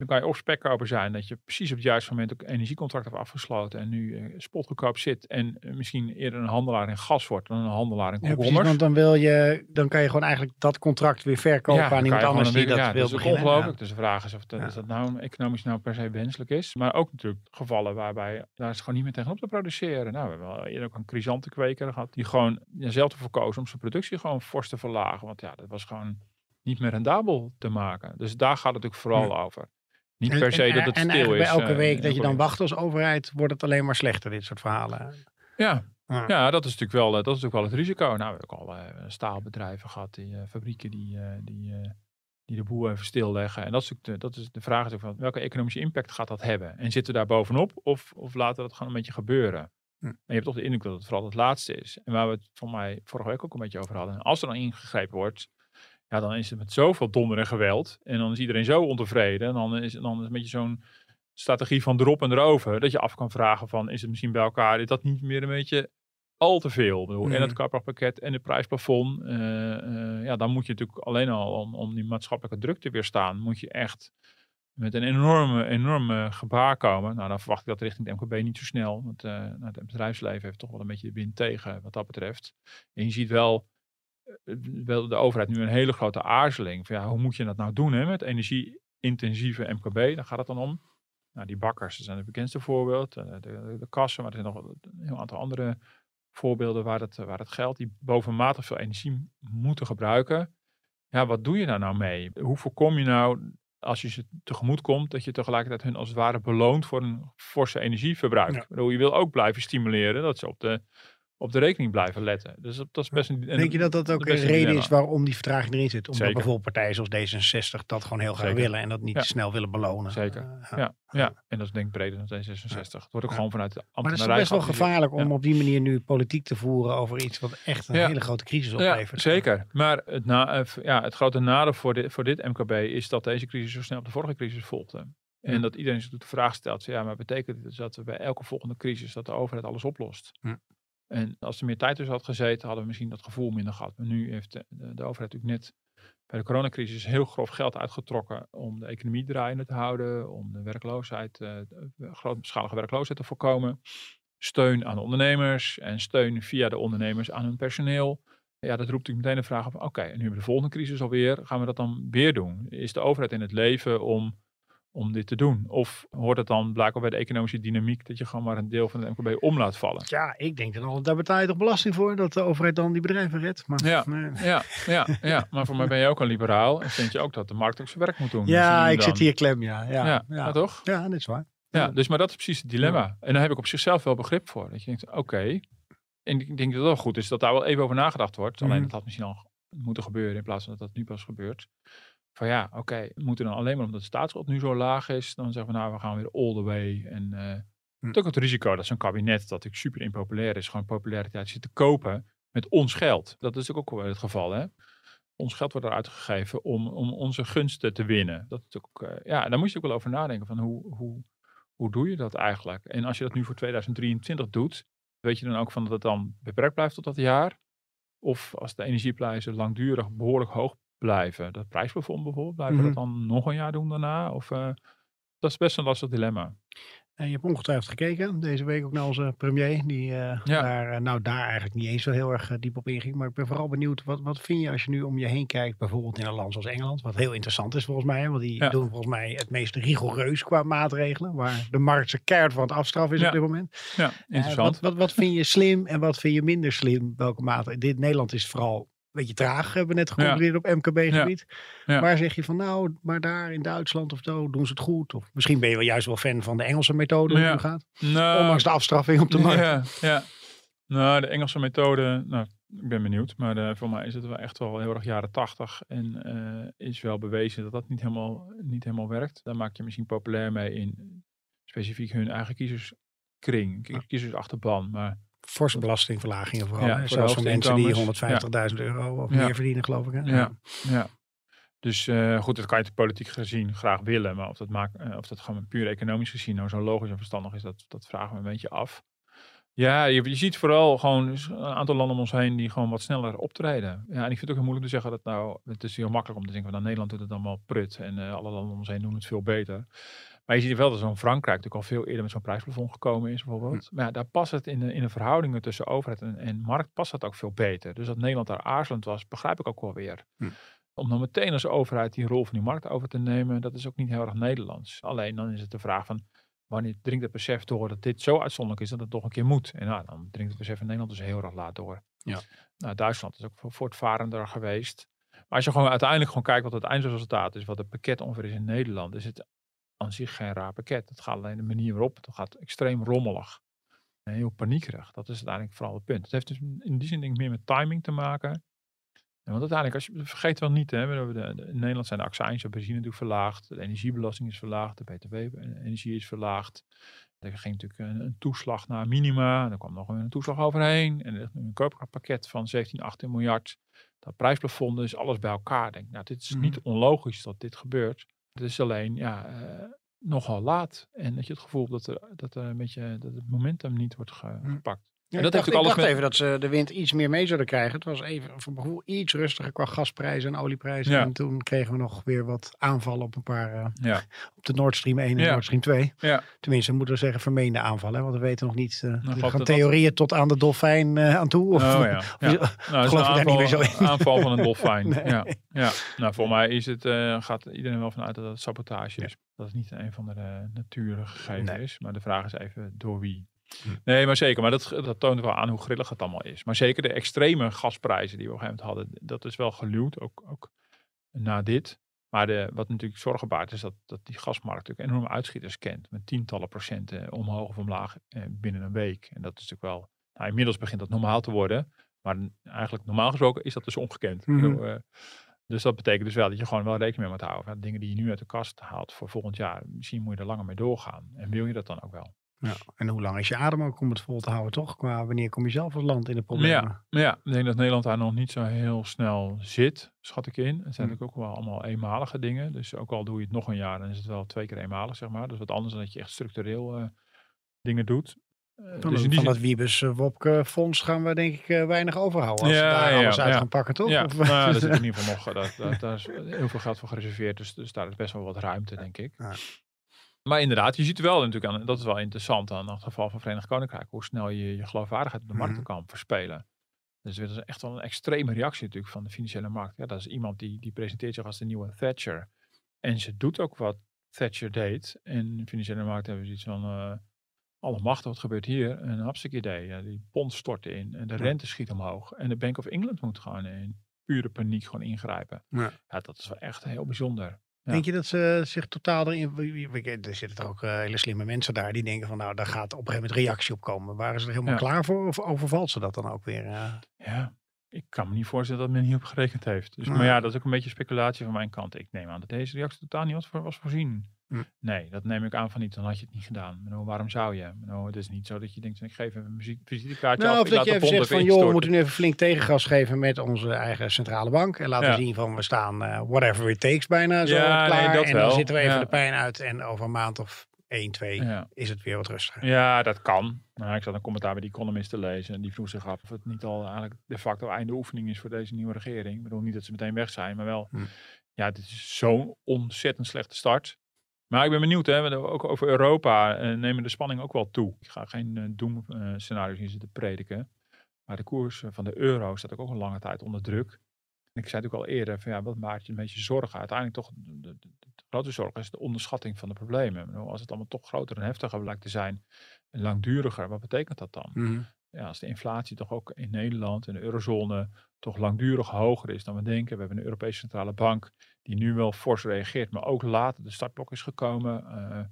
dan kan je of spekkoper zijn dat je precies op het juiste moment ook energiecontract hebt afgesloten en nu eh, spotgoedkoop zit en eh, misschien eerder een handelaar in gas wordt dan een handelaar in Ja, precies, komkommers. want dan wil je, dan kan je gewoon eigenlijk dat contract weer verkopen aan iemand anders die dat ja, wil is ook beginnen. ongelooflijk. Dus de vraag is of dat, is dat nou economisch nou per se wenselijk is. Maar ook natuurlijk gevallen waarbij daar is gewoon niet meer tegenop te produceren. Nou, we hebben wel eerder ook een crisantenkweker gehad die gewoon zelf ervoor koos om zijn productie gewoon fors te verlagen. Want ja, dat was gewoon niet meer rendabel te maken. Dus daar gaat het natuurlijk vooral over. Niet per se en, dat het en stil is. bij elke eh, week dat je dan wacht als overheid, wordt het alleen maar slechter, dit soort verhalen. Ja, Ja. ja, dat is natuurlijk wel, eh, dat is natuurlijk wel het risico. Nou, we hebben ook al eh, staalbedrijven gehad, die fabrieken die, die, die de boel even stilleggen. En dat is, de, dat is de vraag is ook van welke economische impact gaat dat hebben? En zitten we daar bovenop of, of laten we dat gewoon een beetje gebeuren? Hm. En je hebt toch de indruk dat het vooral het laatste is. En waar we het voor mij vorige week ook een beetje over hadden. Als er dan ingegrepen wordt, ja, dan is het met zoveel donder en geweld. En dan is iedereen zo ontevreden. En dan is, dan is het een beetje zo'n strategie van erop en erover. Dat je af kan vragen van, is het misschien bij elkaar, is dat niet meer een beetje al te veel? Bedoel, En Mhm. het kapperpakket en het prijsplafond. eh, eh, ja, dan moet je natuurlijk alleen al om, om die maatschappelijke druk te weerstaan, moet je echt met een enorme, enorme gebaar komen. Nou, dan verwacht ik dat richting het MKB niet zo snel. Want nou, het bedrijfsleven heeft toch wel een beetje de wind tegen wat dat betreft. En je ziet wel, eh, wel de overheid nu een hele grote aarzeling. Van, ja, hoe moet je dat nou doen hè, met energie-intensieve MKB? Daar gaat het dan om. Nou, die bakkers dat zijn het bekendste voorbeeld. eh, De, de, de kassen, maar er zijn nog een heel aantal andere voorbeelden waar het, waar het geldt. Die bovenmatig veel energie moeten gebruiken. Ja, wat doe je daar nou mee? Hoe voorkom je nou, als je ze tegemoet komt, dat je tegelijkertijd hun als het ware beloont voor een forse energieverbruik? Ja. Je wil ook blijven stimuleren dat ze op de, op de rekening blijven letten. Dus dat, dat is best een... Denk je dat dat ook een reden dilemma. is waarom die vertraging erin zit? Omdat Zeker. bijvoorbeeld partijen zoals D66 dat gewoon heel graag Zeker. willen en dat niet Ja. snel willen belonen. Zeker. Eh, Ja, ja, en dat is denk ik breder dan D66. Het wordt ook Ja. gewoon vanuit de Maar het is ambtenarij best wel gevaarlijk om op die manier nu politiek te voeren over iets wat echt een hele grote crisis Ja, oplevert. zeker. Maar het, na, eh, ja, het grote nadeel voor dit, voor dit MKB is dat deze crisis zo snel op de vorige crisis volgde. En dat iedereen zich de vraag stelt, ja, maar betekent dit dus dat we bij elke volgende crisis dat de overheid alles oplost? En als er meer tijd tussen had gezeten, hadden we misschien dat gevoel minder gehad. Maar nu heeft de, de, overheid natuurlijk net bij de coronacrisis heel grof geld uitgetrokken om de economie draaiende te houden, om de werkloosheid, eh, grootschalige werkloosheid te voorkomen. Steun aan de ondernemers en steun via de ondernemers aan hun personeel. Ja, dat roept natuurlijk meteen de vraag op, oké, en nu hebben we de volgende crisis alweer, gaan we dat dan weer doen? Is de overheid in het leven om, om dit te doen? Of hoort het dan blijkbaar bij de economische dynamiek dat je gewoon maar een deel van het MKB om laat vallen? Ja, ik denk dan al, daar betaal je toch belasting voor dat de overheid dan die bedrijven redt. Maar, Ja. nee. Ja, ja, ja, maar voor mij ben je ook een liberaal en vind je ook dat de markt ook zijn werk moet doen. Ja ik dan- zit hier klem, ja. Ja, Ja, ja, ja. ja. toch? dat is waar. Ja, dus maar dat is precies het dilemma. En daar heb ik op zichzelf wel begrip voor. Dat je denkt, oké. En ik denk dat het wel goed is dat daar wel even over nagedacht wordt. Alleen Mhm. dat had misschien al moeten gebeuren in plaats van dat dat nu pas gebeurt. Van ja, oké, we moeten dan alleen maar omdat de staatsschuld nu zo laag is, dan zeggen we nou, we gaan weer all the way. En eh Hm. ook het risico dat zo'n kabinet, dat natuurlijk super impopulair is, gewoon populariteit zit te kopen met ons geld. Dat is ook wel het geval, hè. Ons geld wordt eruit gegeven om, om onze gunsten te winnen. Dat is ook, eh, ja, daar moet je ook wel over nadenken van hoe, hoe, hoe doe je dat eigenlijk? En als je dat nu voor 2023 doet, weet je dan ook van dat het dan beperkt blijft tot dat jaar? Of als de energieprijzen langdurig behoorlijk hoog blijven, dat prijsplafond bijvoorbeeld, blijven we Mhm. dat dan nog een jaar doen daarna? Of, eh, dat is best een lastig dilemma. En je hebt ongetwijfeld gekeken deze week ook naar onze premier. Die eh, Ja. daar, eh, nou, daar eigenlijk niet eens zo heel erg diep op inging. Maar ik ben vooral benieuwd, wat, wat vind je als je nu om je heen kijkt, bijvoorbeeld in een land zoals Engeland. Wat heel interessant is volgens mij. Want die Ja. doen volgens mij het meest rigoureus qua maatregelen. Waar de markt ze keihard van het afstraffen is Ja. op dit moment. Ja, interessant. wat, wat, wat vind je slim en wat vind je minder slim? Welke maatregelen? Dit Nederland is vooral beetje traag, hebben we net geconcludeerd op MKB-gebied. Ja. Waar zeg je van nou, maar daar in Duitsland of zo doen ze het goed? Of misschien ben je wel juist wel fan van de Engelse methode hoe het gaat. Nou, Ondanks de afstraffing op de markt. Ja, ja. Nou, de Engelse methode, nou, ik ben benieuwd. Maar eh, voor mij is het wel echt wel heel erg jaren tachtig. En eh, is wel bewezen dat dat niet helemaal, niet helemaal werkt. Daar maak je misschien populair mee in specifiek hun eigen kiezerskring, ki- kiezersachterban. Maar Forse belastingverlagingen vooral. Ja, voor Zelfs mensen die inkomens. 150.000 euro of meer verdienen, geloof ik. Hè? Ja. Ja. Dus eh, goed, dat kan je het politiek gezien graag willen. Maar of dat, maakt, eh, of dat gewoon puur economisch gezien nou zo logisch en verstandig is, dat, dat vragen we een beetje af. Ja, je, je ziet vooral gewoon een aantal landen om ons heen die gewoon wat sneller optreden. Ja, en ik vind het ook heel moeilijk te zeggen dat nou, het is heel makkelijk om te denken van nou, Nederland doet het allemaal prut en eh, alle landen om ons heen doen het veel beter. Maar je ziet wel dat zo'n Frankrijk natuurlijk al veel eerder met zo'n prijsplafond gekomen is bijvoorbeeld. Maar ja, daar past het in de, in de verhoudingen tussen overheid en, en markt past dat ook veel beter. Dus dat Nederland daar aarzelend was, begrijp ik ook wel weer. Hm. Om dan meteen als overheid die rol van die markt over te nemen, dat is ook niet heel erg Nederlands. Alleen dan is het de vraag van, wanneer dringt het besef door dat dit zo uitzonderlijk is dat het toch een keer moet? En nou, dan dringt het besef in Nederland dus heel erg laat door. Ja. Nou, Duitsland is ook vo- voortvarender geweest. Maar als je gewoon uiteindelijk gewoon kijkt wat het eindresultaat is, wat het pakket ongeveer is in Nederland, is het aan zich geen raar pakket. Het gaat alleen de manier waarop, het gaat extreem rommelig. En heel paniekerig. Dat is uiteindelijk vooral het punt. Het heeft dus in die zin denk ik meer met timing te maken. En want uiteindelijk, als je vergeet wel niet, hè, in Nederland zijn de accijns op benzine natuurlijk verlaagd. De energiebelasting is verlaagd. De btw-energie is verlaagd. Er ging natuurlijk een, een toeslag naar minima. Er kwam nog een toeslag overheen. En er ligt nu een kooppakket van 17, 18 miljard. Dat prijsplafond is alles bij elkaar. Denk, nou, dit is Mhm. niet onlogisch dat dit gebeurt. Het is alleen ja, eh, nogal laat. En dat je het gevoel hebt dat, er, dat, er een beetje, dat het momentum niet wordt ge- Mhm. gepakt. Ja, En ik dat dacht, heeft ik dacht met- even dat ze de wind iets meer mee zouden krijgen. Het was even voor mijn gevoel iets rustiger qua gasprijzen en olieprijzen. Ja. En toen kregen we nog weer wat aanvallen op een paar, eh, Ja. op de Nord Stream 1 en. Nord Stream 2. Ja. Tenminste, we moeten zeggen vermeende aanvallen. hè, Want we weten nog niet, er geloof gaan dat- theorieën tot aan de dolfijn eh, aan toe. Of, Oh ja. of- Nou, is geloof daar aanval, niet meer zo in? aanval van een dolfijn. Nee. ja. Ja. Nou, voor mij is het, gaat iedereen wel vanuit dat het sabotage is. Dat het niet een van de uh, natuurlijke Nee. is. Maar de vraag is even door wie. Nee, maar zeker. Maar dat, dat toont wel aan hoe grillig het allemaal is. Maar zeker de extreme gasprijzen die we op een gegeven moment hadden. Dat is wel geluwd, ook, ook na dit. Maar de, wat natuurlijk zorgen baart is dat, dat die gasmarkt natuurlijk enorme uitschieters kent. Met tientallen procenten omhoog of omlaag eh, binnen een week. En dat is natuurlijk wel... Nou, inmiddels begint dat normaal te worden. Maar eigenlijk normaal gesproken is dat dus ongekend. Mhm. bedoel, eh, dus dat betekent dus wel dat je gewoon wel rekening mee moet houden. Van dingen die je nu uit de kast haalt voor volgend jaar. Misschien moet je er langer mee doorgaan. En wil je dat dan ook wel? Ja, en hoe lang is je adem ook om het vol te houden, toch? Qua wanneer kom je zelf als land in de problemen? Ja, maar ja, ik denk dat Nederland daar nog niet zo heel snel zit, schat ik in. Het zijn Hm. natuurlijk ook wel allemaal eenmalige dingen. Dus ook al doe je het nog een jaar, dan is het wel twee keer eenmalig, zeg maar. Dus wat anders dan dat je echt structureel eh, dingen doet. Eh, Van, dus in een- die van zin- dat Wiebes uh, Wopke fonds gaan we denk ik uh, weinig overhouden. Als Ja, we daar ja, alles uit ja. gaan pakken, toch? Ja, Of- nou, daar zit in ieder geval nog, dat, dat, daar is heel veel geld voor gereserveerd. Dus, dus daar is best wel wat ruimte, denk ik. Maar inderdaad, je ziet wel natuurlijk aan, dat is wel interessant aan het geval van Verenigd Koninkrijk, hoe snel je je geloofwaardigheid op de markt Mhm. kan verspelen. Dus dat is echt wel een extreme reactie natuurlijk van de financiële markt. Ja, dat is iemand die, die presenteert zich als de nieuwe Thatcher. En ze doet ook wat Thatcher deed. En de financiële markt hebben zoiets van, eh, alle macht, wat gebeurt hier? Een hartstikke idee. Ja, die pond stort in en de rente schiet omhoog. En de Bank of England moet gewoon in pure paniek gewoon ingrijpen. Ja. ja dat is wel echt heel bijzonder. Ja. Denk je dat ze zich totaal erin... Er zitten ook eh, hele slimme mensen daar die denken van nou, daar gaat op een gegeven moment reactie op komen. Waren ze er helemaal Ja. klaar voor of overvalt ze dat dan ook weer? eh? Ja, ik kan me niet voorstellen dat men hierop gerekend heeft. Dus. Maar ja, dat is ook een beetje speculatie van mijn kant. Ik neem aan dat deze reactie totaal niet was, voor, was voorzien. Hm. Nee, dat neem ik aan van niet. Dan had je het niet gedaan. Waarom zou je? Bedoel, het is niet zo dat je denkt, ik geef even een muziek, visitekaartje Nou, af. of dat je even zegt van pond joh, we moeten nu even flink tegengas geven met onze eigen centrale bank. En laten Ja. zien van we staan eh, whatever it takes bijna zo Ja, nee, klaar. dat en dan wel. zitten we even Ja. de pijn uit en over een maand of 1, 2 instorten. Ja. is het weer wat rustiger. Ja, dat kan. Nou, ik zat een commentaar bij die Economist te lezen. En die vroeg zich af of het niet al eigenlijk de facto einde oefening is voor deze nieuwe regering. Ik bedoel niet dat ze meteen weg zijn, maar wel. Hm. Ja, dit is zo'n ontzettend slechte start. Maar ik ben benieuwd, hè, ook over Europa eh, nemen de spanning ook wel toe. Ik ga geen eh doem-scenario's hier zitten prediken. Maar de koers eh, van de euro staat ook al lange tijd onder druk. En ik zei het ook al eerder, van ja, wat maakt je een beetje zorgen? Uiteindelijk toch, de, grote zorg is de onderschatting van de problemen. Als het allemaal toch groter en heftiger blijkt te zijn, en langduriger, wat betekent dat dan? Mhm. Ja, als de inflatie toch ook in Nederland en de eurozone toch langdurig hoger is dan we denken. We hebben een Europese Centrale Bank die nu wel fors reageert, maar ook later de startblok is gekomen. eh,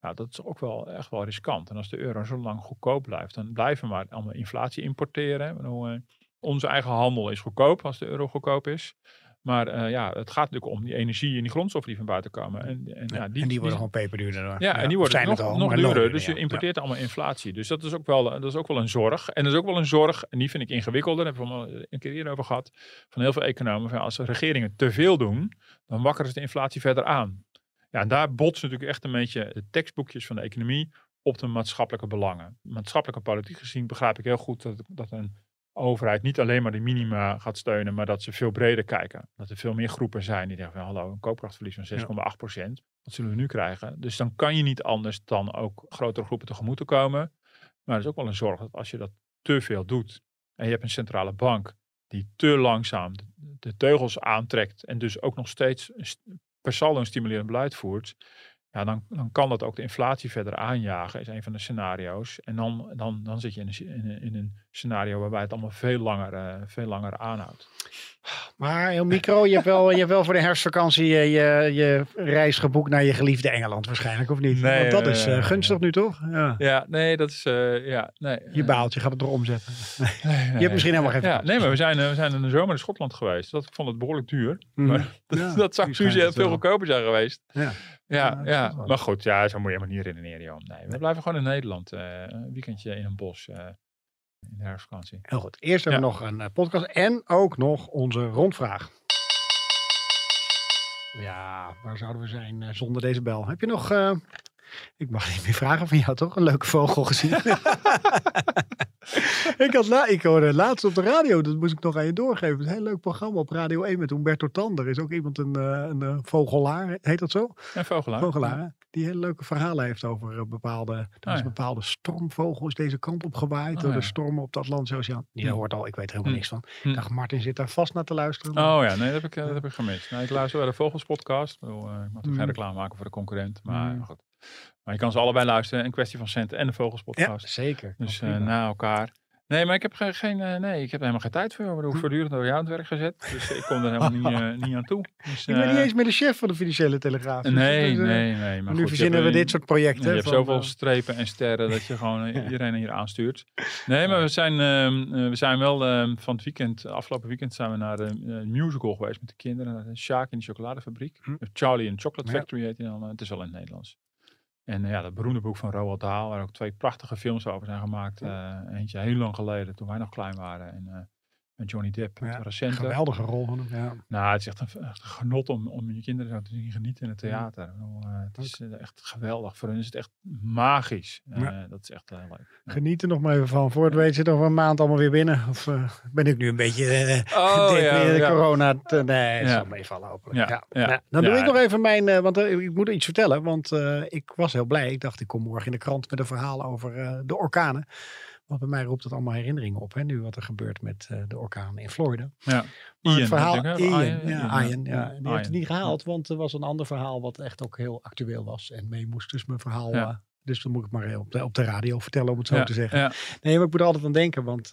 ja, dat is ook wel echt wel riskant. En als de euro zo lang goedkoop blijft, dan blijven we maar allemaal inflatie importeren. Eh, onze eigen handel is goedkoop als de euro goedkoop is. Maar eh, ja, het gaat natuurlijk om die energie en die grondstoffen die van buiten komen. En, en, ja, en die worden gewoon peperduurder. door. ja, en die worden nog, al, duurder. duurder, Dus je ja. importeert allemaal inflatie. Dus dat is, ook wel, dat is ook wel een zorg. En dat is ook wel een zorg, en die vind ik ingewikkelder. Daar hebben we het al een keer eerder over gehad. Van heel veel economen. Van als regeringen te veel doen, dan wakkeren ze de inflatie verder aan. Ja, en daar botsen natuurlijk echt een beetje de tekstboekjes van de economie op de maatschappelijke belangen. Maatschappelijke politiek gezien begrijp ik heel goed dat, dat een overheid niet alleen maar de minima gaat steunen, maar dat ze veel breder kijken. Dat er veel meer groepen zijn die zeggen van hallo, een koopkrachtverlies van 6,8 procent. Wat zullen we nu krijgen? Dus dan kan je niet anders dan ook grotere groepen tegemoet te komen. Maar het is ook wel een zorg dat als je dat te veel doet en je hebt een centrale bank die te langzaam de, teugels aantrekt en dus ook nog steeds per saldo een stimulerend beleid voert, ja, dan, dan kan dat ook de inflatie verder aanjagen, is een van de scenario's. En dan, dan, dan zit je in een, in, een, scenario waarbij het allemaal veel langer, eh, veel langer aanhoudt. Maar heel micro, je hebt wel, je hebt wel voor de herfstvakantie eh, je, je reis geboekt naar je geliefde Engeland waarschijnlijk, of niet? Nee, Want dat is eh, gunstig nu toch? Ja. Ja, nee, dat is, eh, ja, nee. Je eh, baalt, je gaat het erop zetten. nee, Je hebt misschien helemaal geen Ja, nee, maar we zijn, eh, we zijn in de zomer in Schotland geweest. Dat ik vond het behoorlijk duur. Maar dat, Ja, dat zou veel goedkoper zijn geweest. Ja. Ja, Ja, maar goed, ja, zo moet je helemaal niet redeneren, joh. Nee, we blijven gewoon in Nederland. eh, een weekendje in een bos eh, in de herfstvakantie. Heel goed. Eerst hebben we nog een eh, podcast en ook nog onze rondvraag. Ja, waar zouden we zijn eh, zonder deze bel? Heb je nog, eh, ik mag niet meer vragen van jou toch, een leuke vogel gezien? ik, had la ik hoorde laatst op de radio, dat moest ik nog aan je doorgeven. Een heel leuk programma op Radio 1 met Humberto Tander. Is ook iemand een, eh, een eh, vogelaar, heet dat zo? En vogelaar. Vogelaar, die hele leuke verhalen heeft over eh, bepaalde, is Oh, ja. een bepaalde stormvogel is deze kant op gewaaid Oh, door de stormen op de Atlantische Oceaan. Die Hm. hoort al, ik weet er helemaal Hm. niks van. Hm. Ik dacht, Martin zit daar vast naar te luisteren. Oh ja, nee, dat heb ik, dat heb ik gemist. Nou, ik luister bij de Vogelspodcast. Ik, mag toch geen reclame maken voor de concurrent. Maar goed. Maar je kan ze allebei luisteren. Een kwestie van centen en de ja, Vogelspodcast. zeker. Dus eh, na elkaar. Nee, maar ik heb geen, geen eh, nee, ik heb helemaal geen tijd voor. Ik word Hm. voortdurend door jou aan het werk gezet. Dus ik kom er helemaal niet, eh, niet aan toe. Dus, ik ben niet eens meer de chef van de Financiële Telegraaf. Dus Nee, nee, nee. Maar Maar goed, nu verzinnen we een- dit soort projecten. je hebt van, zoveel strepen en sterren dat je gewoon iedereen hier aanstuurt. Nee, maar we zijn, ehm, eh, we zijn wel ehm, van het weekend, afgelopen weekend zijn we naar de eh, musical geweest met de kinderen. Sjaak in de chocoladefabriek. Hm. Charlie and Chocolate Ja. Factory heet hij dan. het is wel in het Nederlands. En eh, ja, dat beroemde boek van Roald Dahl, waar ook twee prachtige films over zijn gemaakt. Eh, eentje heel lang geleden, toen wij nog klein waren. En eh, met Johnny Depp, Ja, het recente. geweldige rol van hem. Ja. Nou, het is echt een, echt een genot om, om je kinderen te zien genieten in het theater. Bedoel, eh, het is eh, echt geweldig. Voor hen is het echt magisch. Eh, Ja. Dat is echt heel leuk. Ja. Geniet er nog maar even van. Voor het weet zit over een maand allemaal weer binnen. Of ben ik nu een beetje Oh, ja, de ja. corona? te- nee, het Ja. zal meevallen hopelijk. Ja, Ja, ja. Nou, dan Ja. doe ik nog even mijn, want ik moet iets vertellen. Want ik was heel blij. Ik dacht, ik kom morgen in de krant met een verhaal over de orkanen. Want bij mij roept het allemaal herinneringen op. Hè, nu wat er gebeurt met eh, de orkanen in Florida. Ja. Maar Ian, het verhaal? Ian, Ian, ja, Ian, ja. Die heeft het niet gehaald, want er was een ander verhaal wat echt ook heel actueel was. En mee moest dus mijn verhaal... Ja. eh, dus dan moet ik maar op de, op de radio vertellen, om het zo te zeggen. Nee, maar ik moet er altijd aan denken, want...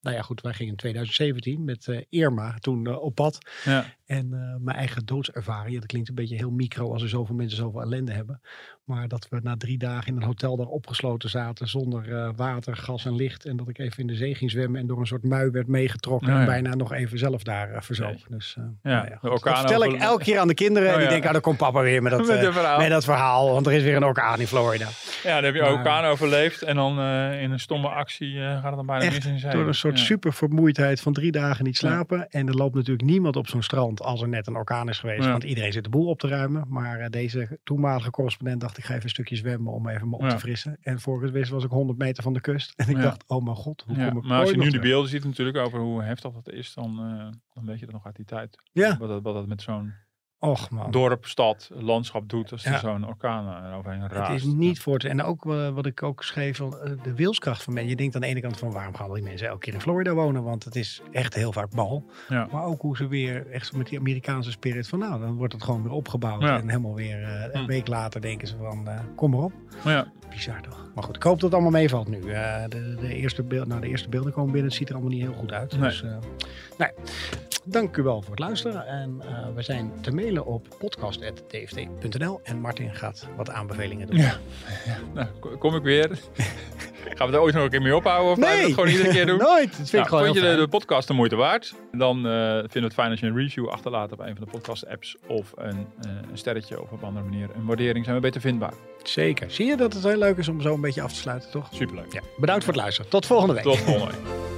nou ja, goed, wij gingen in 2017 met eh, Irma toen eh, op pad. Ja. En eh, mijn eigen doodservaring. Ja, dat klinkt een beetje heel micro als er zoveel mensen zoveel ellende hebben. Maar dat we na drie dagen in een hotel daar opgesloten zaten zonder water, gas en licht. En dat ik even in de zee ging zwemmen en door een soort mui werd meegetrokken. Ja, En bijna nog even zelf daar verzoog. Jeetje. Dus, Ja, nou dat vertel ik elke keer aan de kinderen. Oh, en die ja. denken, ah, dan komt papa weer met dat, Met verhaal. met dat verhaal. Want er is weer een orkaan in Florida. Ja, dan heb je Maar- orkaan overleefd en dan in een stomme actie gaat het dan bijna Echt, mis in zee. Soort Ja. super vermoeidheid van drie dagen niet slapen. En er loopt natuurlijk niemand op zo'n strand als er net een orkaan is geweest. Ja. Want iedereen zit de boel op te ruimen. Maar eh, deze toenmalige correspondent dacht ik ga even een stukje zwemmen om even me op Ja. te frissen. En voor het wist was ik 100 meter van de kust. En ik Ja. dacht, oh mijn god, hoe Ja, kom ik maar als je nu de beelden ziet natuurlijk over hoe heftig dat is, dan, eh, dan weet je dat nog uit die tijd. Ja. Wat dat, wat dat met zo'n Och man. dorp, stad, landschap doet als er Ja. zo'n orkaan er overheen raast. Het is niet voor te... En ook eh, wat ik ook schreef, eh, de wilskracht van mensen. Je denkt aan de ene kant van waarom gaan al die mensen elke keer in Florida wonen? Want het is echt heel vaak bal. Ja. Maar ook hoe ze weer echt met die Amerikaanse spirit van nou, dan wordt het gewoon weer opgebouwd. Ja. En helemaal weer eh, een Hm. week later denken ze van eh, kom maar op. Maar ja, Bizar toch? Maar goed, ik hoop dat het allemaal meevalt nu. Eh, de, de, eerste beeld, nou, de eerste beelden komen binnen. Het ziet er allemaal niet heel goed uit. Nee. Dus, eh, nou. Dank u wel voor het luisteren. En eh, we zijn te mailen op podcast.dft.nl. En Martin gaat wat aanbevelingen doen. Ja. nou, ko- kom ik weer. Gaan we er ooit nog een keer mee ophouden? Of blijven we het gewoon iedere keer doen? Nooit. Dat vind Nou, ik gewoon vond je de podcast de moeite waard? Dan eh, vinden we het fijn als je een review achterlaat op een van de podcast apps. Of een, eh, een sterretje of op een andere manier een waardering. Zijn we beter vindbaar. Zeker. Zie je dat het heel leuk is om zo een beetje af te sluiten, toch? Superleuk. Ja. Bedankt voor het luisteren. Tot volgende week. Tot volgende week.